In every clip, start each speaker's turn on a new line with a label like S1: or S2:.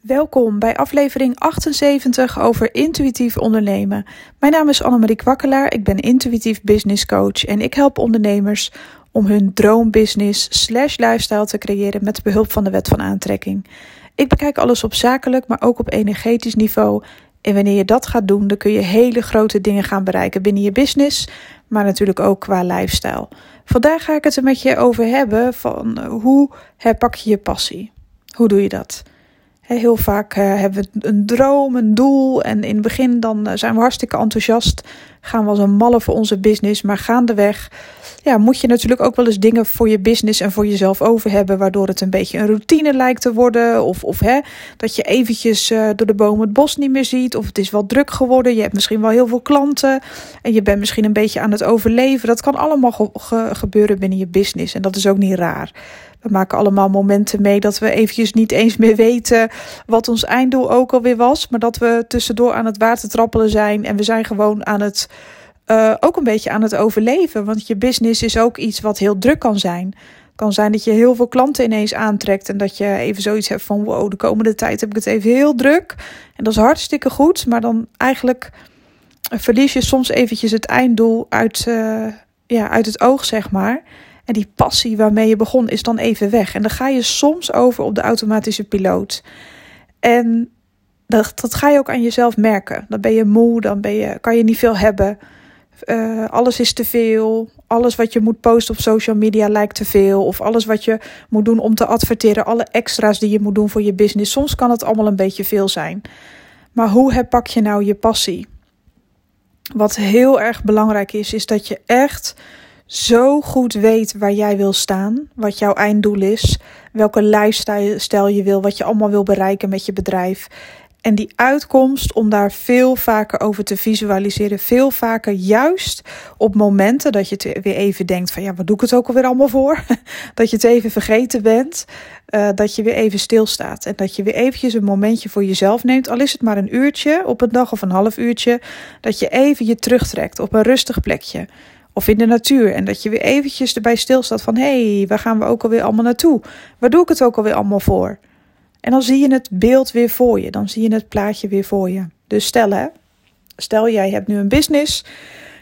S1: Welkom bij aflevering 78 over intuïtief ondernemen. Mijn naam is Annemarie Kwakkelaar, ik ben intuïtief business coach en ik help ondernemers om hun droombusiness slash lifestyle te creëren met behulp van de wet van aantrekking. Ik bekijk alles op zakelijk, maar ook op energetisch niveau. En wanneer je dat gaat doen, dan kun je hele grote dingen gaan bereiken binnen je business, maar natuurlijk ook qua lifestyle. Vandaag ga ik het er met je over hebben van hoe herpak je je passie. Hoe doe je dat? Heel vaak uh, hebben we een droom, een doel. En in het begin dan eh, zijn we hartstikke enthousiast. Gaan we als een malle voor onze business. Maar gaandeweg ja, moet je natuurlijk ook wel eens dingen voor je business en voor jezelf over hebben. Waardoor het een beetje een routine lijkt te worden. Of, of hè, dat je eventjes uh, door de bomen het bos niet meer ziet. Of het is wel druk geworden. Je hebt misschien wel heel veel klanten. En je bent misschien een beetje aan het overleven. Dat kan allemaal ge ge gebeuren binnen je business. En dat is ook niet raar. We maken allemaal momenten mee dat we eventjes niet eens meer weten wat ons einddoel ook alweer was. Maar dat we tussendoor aan het water trappelen zijn. En we zijn gewoon aan het, uh, ook een beetje aan het overleven. Want je business is ook iets wat heel druk kan zijn. Het kan zijn dat je heel veel klanten ineens aantrekt. En dat je even zoiets hebt van wow, de komende tijd heb ik het even heel druk. En dat is hartstikke goed. Maar dan eigenlijk verlies je soms eventjes het einddoel uit, uh, ja, uit het oog, zeg maar. En die passie waarmee je begon is dan even weg. En dan ga je soms over op de automatische piloot. En dat, dat ga je ook aan jezelf merken. Dan ben je moe, dan ben je, kan je niet veel hebben. Uh, alles is te veel. Alles wat je moet posten op social media lijkt te veel. Of alles wat je moet doen om te adverteren. Alle extra's die je moet doen voor je business. Soms kan het allemaal een beetje veel zijn. Maar hoe herpak je nou je passie? Wat heel erg belangrijk is, is dat je echt zo goed weet waar jij wil staan, wat jouw einddoel is, welke lifestyle je wil, wat je allemaal wil bereiken met je bedrijf. En die uitkomst om daar veel vaker over te visualiseren, veel vaker juist op momenten dat je het weer even denkt van ja, wat doe ik het ook alweer allemaal voor? dat je het even vergeten bent, uh, dat je weer even stilstaat en dat je weer eventjes een momentje voor jezelf neemt, al is het maar een uurtje op een dag of een half uurtje, dat je even je terugtrekt op een rustig plekje of in de natuur. En dat je weer eventjes erbij stilstaat van... hé, hey, waar gaan we ook alweer allemaal naartoe? Waar doe ik het ook alweer allemaal voor? En dan zie je het beeld weer voor je. Dan zie je het plaatje weer voor je. Dus stel hè, stel jij hebt nu een business...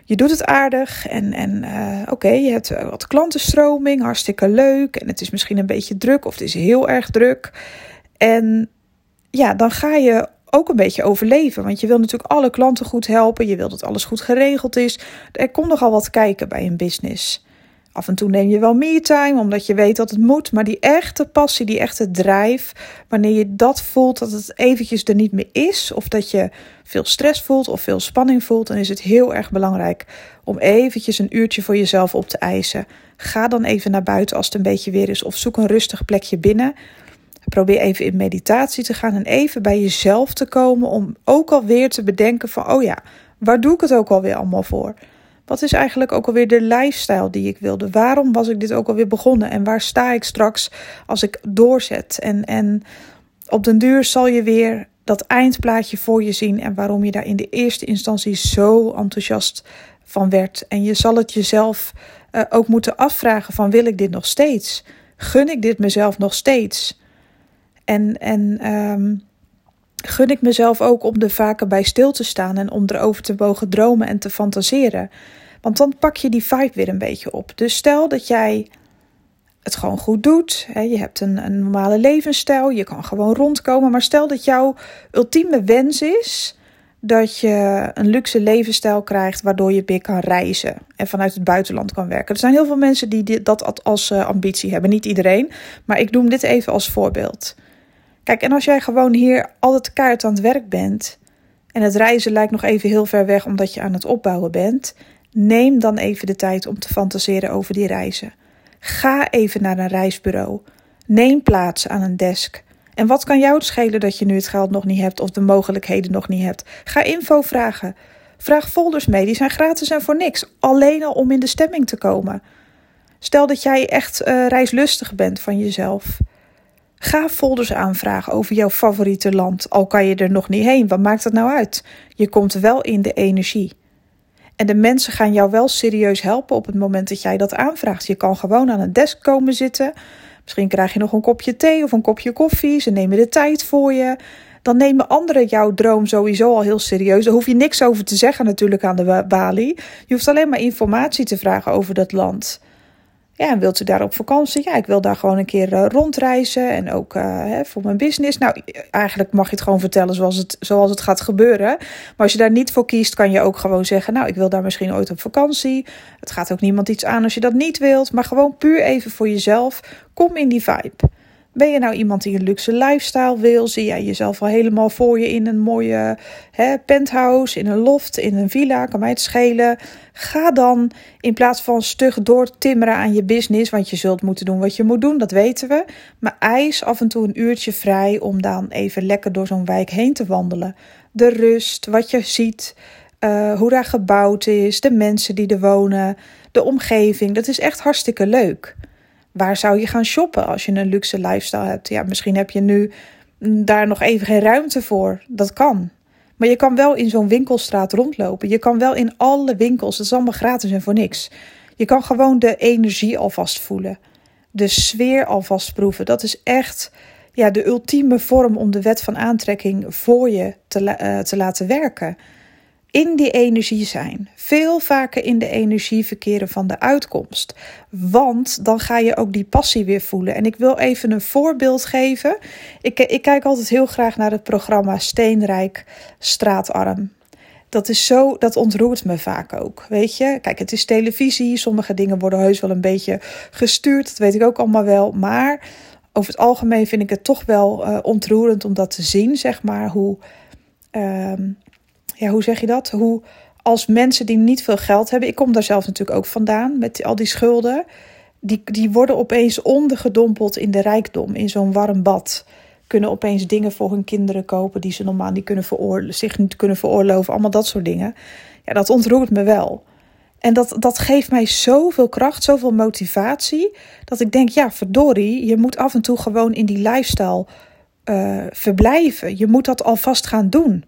S1: Je doet het aardig en, en uh, oké, je hebt wat klantenstroming, hartstikke leuk. En het is misschien een beetje druk of het is heel erg druk. En ja, dan ga je ook een beetje overleven. Want je wil natuurlijk alle klanten goed helpen. Je wil dat alles goed geregeld is. Er komt nogal wat kijken bij een business. Af en toe neem je wel meer time, omdat je weet dat het moet. Maar die echte passie, die echte drijf, wanneer je dat voelt, dat het eventjes er niet meer is, of dat je veel stress voelt of veel spanning voelt, dan is het heel erg belangrijk om eventjes een uurtje voor jezelf op te eisen. Ga dan even naar buiten als het een beetje weer is, of zoek een rustig plekje binnen. Probeer even in meditatie te gaan en even bij jezelf te komen om ook alweer te bedenken van, oh ja, waar doe ik het ook alweer allemaal voor? Wat is eigenlijk ook alweer de lifestyle die ik wilde? Waarom was ik dit ook alweer begonnen? En waar sta ik straks als ik doorzet? En, en op den duur zal je weer dat eindplaatje voor je zien en waarom je daar in de eerste instantie zo enthousiast van werd. En je zal het jezelf uh, ook moeten afvragen van wil ik dit nog steeds? Gun ik dit mezelf nog steeds? En, en um, gun ik mezelf ook om er vaker bij stil te staan en om erover te mogen dromen en te fantaseren. Want dan pak je die vibe weer een beetje op. Dus stel dat jij het gewoon goed doet. Hè, je hebt een, een normale levensstijl. Je kan gewoon rondkomen. Maar stel dat jouw ultieme wens is dat je een luxe levensstijl krijgt waardoor je weer kan reizen en vanuit het buitenland kan werken. Er zijn heel veel mensen die dat als eh, ambitie hebben. Niet iedereen, maar ik noem dit even als voorbeeld. Kijk, en als jij gewoon hier altijd kaart aan het werk bent en het reizen lijkt nog even heel ver weg omdat je aan het opbouwen bent, neem dan even de tijd om te fantaseren over die reizen. Ga even naar een reisbureau. Neem plaats aan een desk. En wat kan jou het schelen dat je nu het geld nog niet hebt of de mogelijkheden nog niet hebt? Ga info vragen. Vraag folders mee, die zijn gratis en voor niks. Alleen al om in de stemming te komen. Stel dat jij echt uh, reislustig bent van jezelf. Ga folders aanvragen over jouw favoriete land, al kan je er nog niet heen. Wat maakt dat nou uit? Je komt wel in de energie. En de mensen gaan jou wel serieus helpen op het moment dat jij dat aanvraagt. Je kan gewoon aan een desk komen zitten Misschien krijg je nog een kopje thee of een kopje koffie. Ze nemen de tijd voor je. Dan nemen anderen jouw droom sowieso al heel serieus. Daar hoef je niks over te zeggen natuurlijk aan de balie. Je hoeft alleen maar informatie te vragen over dat land. Ja, wilt u daar op vakantie? Ja, ik wil daar gewoon een keer uh, rondreizen en ook hè, voor mijn business. Nou, eigenlijk mag je het gewoon vertellen zoals het, zoals het gaat gebeuren. Maar als je daar niet voor kiest, kan je ook gewoon zeggen: Nou, ik wil daar misschien ooit op vakantie. Het gaat ook niemand iets aan als je dat niet wilt. Maar gewoon puur even voor jezelf. Kom in die vibe. Ben je nou iemand die een luxe lifestyle wil? Zie jij jezelf al helemaal voor je in een mooie hè, penthouse, in een loft, in een villa? Kan mij het schelen? Ga dan in plaats van stug doortimmeren aan je business, want je zult moeten doen wat je moet doen, dat weten we. Maar eis af en toe een uurtje vrij om dan even lekker door zo'n wijk heen te wandelen. De rust, wat je ziet, uh, hoe daar gebouwd is, de mensen die er wonen, de omgeving. Dat is echt hartstikke leuk. Waar zou je gaan shoppen als je een luxe lifestyle hebt? Ja, misschien heb je nu daar nog even geen ruimte voor. Dat kan. Maar je kan wel in zo'n winkelstraat rondlopen. Je kan wel in alle winkels. Dat is allemaal gratis en voor niks. Je kan gewoon de energie alvast voelen. De sfeer alvast proeven. Dat is echt ja, de ultieme vorm om de wet van aantrekking voor je te, uh, te laten werken in die energie zijn. Veel vaker in de energie verkeren van de uitkomst. Want dan ga je ook die passie weer voelen. En ik wil even een voorbeeld geven. Ik, ik kijk altijd heel graag naar het programma Steenrijk Straatarm. Dat is zo, dat ontroert me vaak ook. Weet je, kijk, het is televisie. Sommige dingen worden heus wel een beetje gestuurd. Dat weet ik ook allemaal wel. Maar over het algemeen vind ik het toch wel uh, ontroerend om dat te zien, zeg maar. Hoe. Uh, ja, hoe zeg je dat? Hoe als mensen die niet veel geld hebben, ik kom daar zelf natuurlijk ook vandaan met al die schulden, die, die worden opeens ondergedompeld in de rijkdom, in zo'n warm bad. Kunnen opeens dingen voor hun kinderen kopen die ze normaal niet kunnen zich niet kunnen veroorloven. Allemaal dat soort dingen. Ja, dat ontroert me wel. En dat, dat geeft mij zoveel kracht, zoveel motivatie. Dat ik denk, ja, verdorie, je moet af en toe gewoon in die lifestyle uh, verblijven. Je moet dat alvast gaan doen.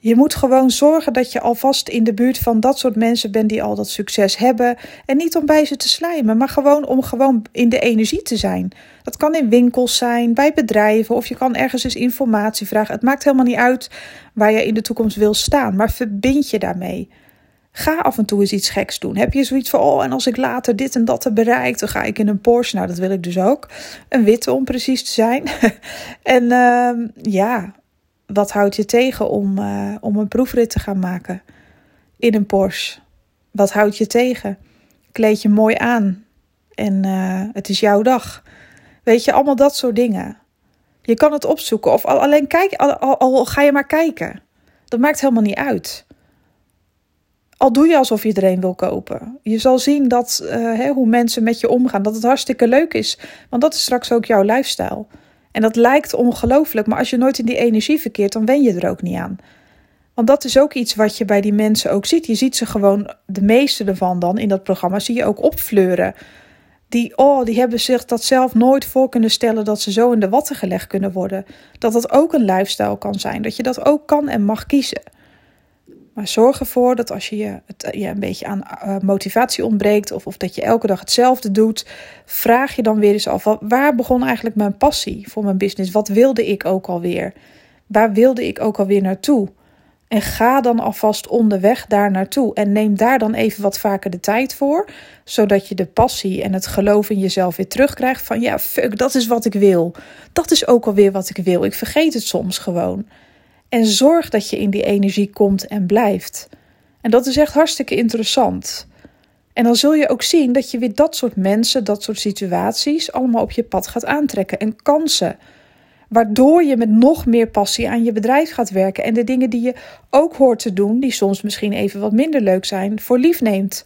S1: Je moet gewoon zorgen dat je alvast in de buurt van dat soort mensen bent die al dat succes hebben. En niet om bij ze te slijmen, maar gewoon om gewoon in de energie te zijn. Dat kan in winkels zijn, bij bedrijven of je kan ergens eens informatie vragen. Het maakt helemaal niet uit waar je in de toekomst wil staan, maar verbind je daarmee. Ga af en toe eens iets geks doen. Heb je zoiets van, oh, en als ik later dit en dat heb bereikt, dan ga ik in een Porsche. Nou, dat wil ik dus ook. Een witte om precies te zijn. en uh, ja, wat houdt je tegen om, uh, om een proefrit te gaan maken in een Porsche? Wat houdt je tegen? Kleed je mooi aan en uh, het is jouw dag. Weet je, allemaal dat soort dingen. Je kan het opzoeken of al, alleen kijk, al, ga je maar kijken. Dat maakt helemaal niet uit. Al doe je alsof je iedereen wil kopen. Je zal zien dat uh, hè, hoe mensen met je omgaan, dat het hartstikke leuk is. Want dat is straks ook jouw lifestyle. En dat lijkt ongelooflijk, maar als je nooit in die energie verkeert, dan wen je er ook niet aan. Want dat is ook iets wat je bij die mensen ook ziet. Je ziet ze gewoon, de meeste ervan dan in dat programma, zie je ook opfleuren. Die, oh, die hebben zich dat zelf nooit voor kunnen stellen dat ze zo in de watten gelegd kunnen worden. Dat dat ook een lifestyle kan zijn. Dat je dat ook kan en mag kiezen. Maar zorg ervoor dat als je je, het, je een beetje aan uh, motivatie ontbreekt of, of dat je elke dag hetzelfde doet, vraag je dan weer eens af: waar begon eigenlijk mijn passie voor mijn business? Wat wilde ik ook alweer? Waar wilde ik ook alweer naartoe? En ga dan alvast onderweg daar naartoe. En neem daar dan even wat vaker de tijd voor. Zodat je de passie en het geloof in jezelf weer terugkrijgt. Van ja, fuck, dat is wat ik wil. Dat is ook alweer wat ik wil. Ik vergeet het soms gewoon. En zorg dat je in die energie komt en blijft. En dat is echt hartstikke interessant. En dan zul je ook zien dat je weer dat soort mensen, dat soort situaties allemaal op je pad gaat aantrekken en kansen. Waardoor je met nog meer passie aan je bedrijf gaat werken en de dingen die je ook hoort te doen, die soms misschien even wat minder leuk zijn, voor lief neemt.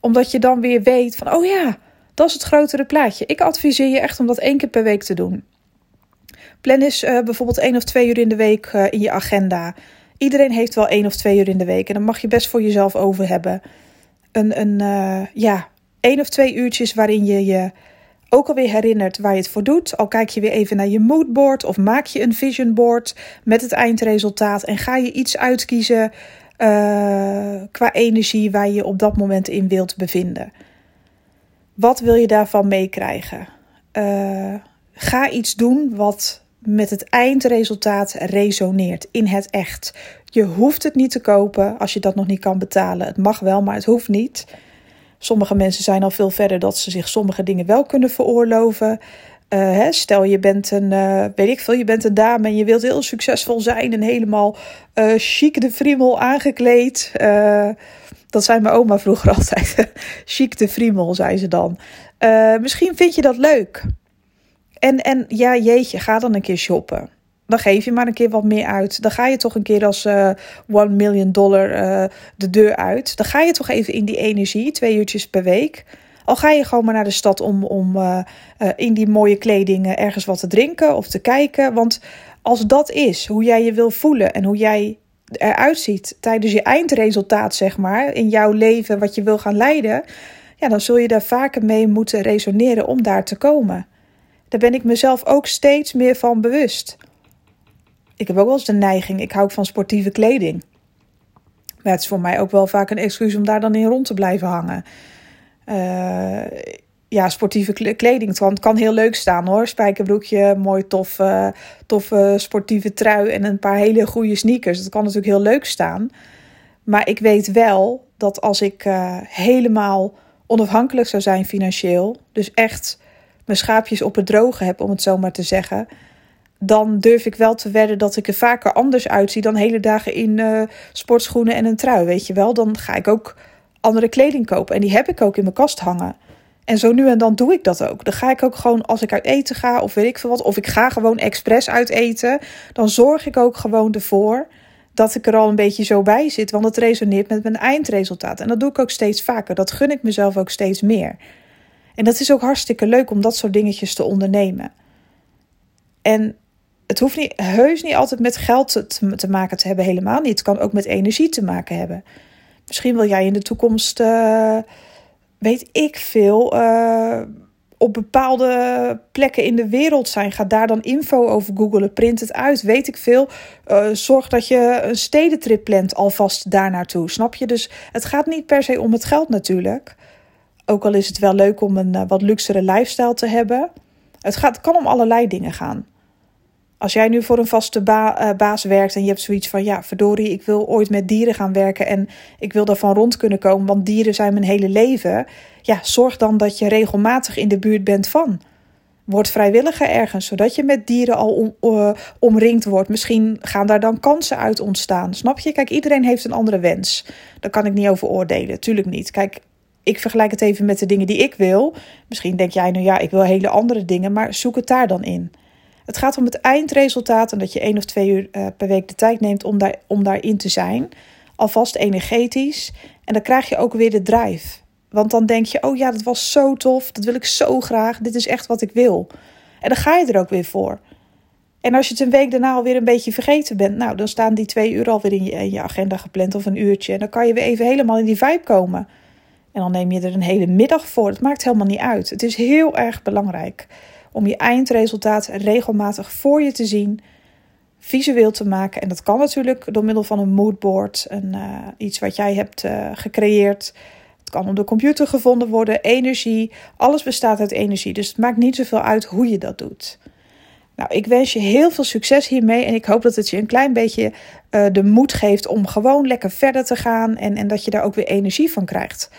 S1: Omdat je dan weer weet van, oh ja, dat is het grotere plaatje. Ik adviseer je echt om dat één keer per week te doen. Plan eens uh, bijvoorbeeld één of twee uur in de week uh, in je agenda. Iedereen heeft wel één of twee uur in de week. En dan mag je best voor jezelf over hebben. Een, een uh, ja, één of twee uurtjes waarin je je ook alweer herinnert waar je het voor doet. Al kijk je weer even naar je moodboard of maak je een vision board met het eindresultaat. En ga je iets uitkiezen qua energie waar je op dat moment in wilt bevinden. Wat wil je daarvan meekrijgen? ga iets doen wat met het eindresultaat resoneert in het echt. Je hoeft het niet te kopen als je dat nog niet kan betalen. Het mag wel, maar het hoeft niet. Sommige mensen zijn al veel verder dat ze zich sommige dingen wel kunnen veroorloven. Uh, hè, stel je bent een, uh, weet ik veel, je bent een dame en je wilt heel succesvol zijn en helemaal uh, chic de friemel aangekleed. dat zei mijn oma vroeger altijd. chic de friemel, zei ze dan. misschien vind je dat leuk. En, en ja, jeetje, ga dan een keer shoppen. Dan geef je maar een keer wat meer uit. Dan ga je toch een keer als uh, one million dollar uh, de deur uit. Dan ga je toch even in die energie, twee uurtjes per week. Al ga je gewoon maar naar de stad om, om uh, in die mooie kleding ergens wat te drinken of te kijken. Want als dat is hoe jij je wil voelen en hoe jij eruit ziet tijdens je eindresultaat, zeg maar, in jouw leven, wat je wil gaan leiden, ja, dan zul je daar vaker mee moeten resoneren om daar te komen. Daar ben ik mezelf ook steeds meer van bewust. Ik heb ook wel eens de neiging, ik hou van sportieve kleding. Maar het is voor mij ook wel vaak een excuus om daar dan in rond te blijven hangen. Uh, ja, sportieve kleding. Het kan, heel leuk staan hoor. Spijkerbroekje, mooi tof, uh, toffe sportieve trui en een paar hele goede sneakers. Dat kan natuurlijk heel leuk staan. Maar ik weet wel dat als ik uh, helemaal onafhankelijk zou zijn financieel, dus echt mijn schaapjes op het droge heb, om het zo maar te zeggen. Dan durf ik wel te wedden dat ik er vaker anders uitzie dan hele dagen in uh, sportschoenen en een trui. Weet je wel, dan ga ik ook andere kleding kopen. En die heb ik ook in mijn kast hangen. En zo nu en dan doe ik dat ook. Dan ga ik ook gewoon als ik uit eten ga of weet ik veel wat. Of ik ga gewoon expres uit eten. Dan zorg ik ook gewoon ervoor dat ik er al een beetje zo bij zit. Want het resoneert met mijn eindresultaat. En dat doe ik ook steeds vaker. Dat gun ik mezelf ook steeds meer. En dat is ook hartstikke leuk om dat soort dingetjes te ondernemen. En het hoeft niet, heus niet altijd met geld te, te maken te hebben, helemaal niet. Het kan ook met energie te maken hebben. Misschien wil jij in de toekomst, uh, weet ik veel, uh, op bepaalde plekken in de wereld zijn. Ga daar dan info over googelen, print het uit, weet ik veel. Uh, zorg dat je een stedentrip plant alvast daar naartoe, snap je? Dus het gaat niet per se om het geld natuurlijk. Ook al is het wel leuk om een uh, wat luxere lifestyle te hebben. Het, gaat, kan om allerlei dingen gaan. Als jij nu voor een vaste uh, baas werkt en je hebt zoiets van: ja, verdorie, ik wil ooit met dieren gaan werken en ik wil daarvan rond kunnen komen, want dieren zijn mijn hele leven. Ja, zorg dan dat je regelmatig in de buurt bent van. Word vrijwilliger ergens, zodat je met dieren al om, omringd wordt. Misschien gaan daar dan kansen uit ontstaan. Snap je? Kijk, iedereen heeft een andere wens. Daar kan ik niet over oordelen. Tuurlijk niet. Kijk, ik vergelijk het even met de dingen die ik wil. Misschien denk jij nu ja, ik wil hele andere dingen, maar zoek het daar dan in. Het gaat om het eindresultaat en dat je één of twee uur uh, per week de tijd neemt om, daar, om daarin te zijn. Alvast energetisch. En dan krijg je ook weer de drive. Want dan denk je, oh ja, dat was zo tof, dat wil ik zo graag, dit is echt wat ik wil. En dan ga je er ook weer voor. En als je het een week daarna alweer een beetje vergeten bent, nou, dan staan die twee uur alweer in je, in je agenda gepland of een uurtje. En dan kan je weer even helemaal in die vibe komen. En dan neem je er een hele middag voor. Het maakt helemaal niet uit. Het is heel erg belangrijk om je eindresultaat regelmatig voor je te zien, visueel te maken. En dat kan natuurlijk door middel van een moodboard, een, uh, iets wat jij hebt uh, gecreëerd. Het kan op de computer gevonden worden, energie. Alles bestaat uit energie. Dus het maakt niet zoveel uit hoe je dat doet. Nou, ik wens je heel veel succes hiermee en ik hoop dat het je een klein beetje uh, de moed geeft om gewoon lekker verder te gaan en, en dat je daar ook weer energie van krijgt.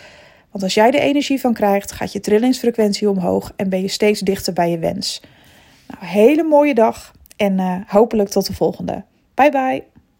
S1: Want als jij de energie van krijgt, gaat je trillingsfrequentie omhoog en ben je steeds dichter bij je wens. Nou, hele mooie dag en uh, hopelijk tot de volgende. Bye bye.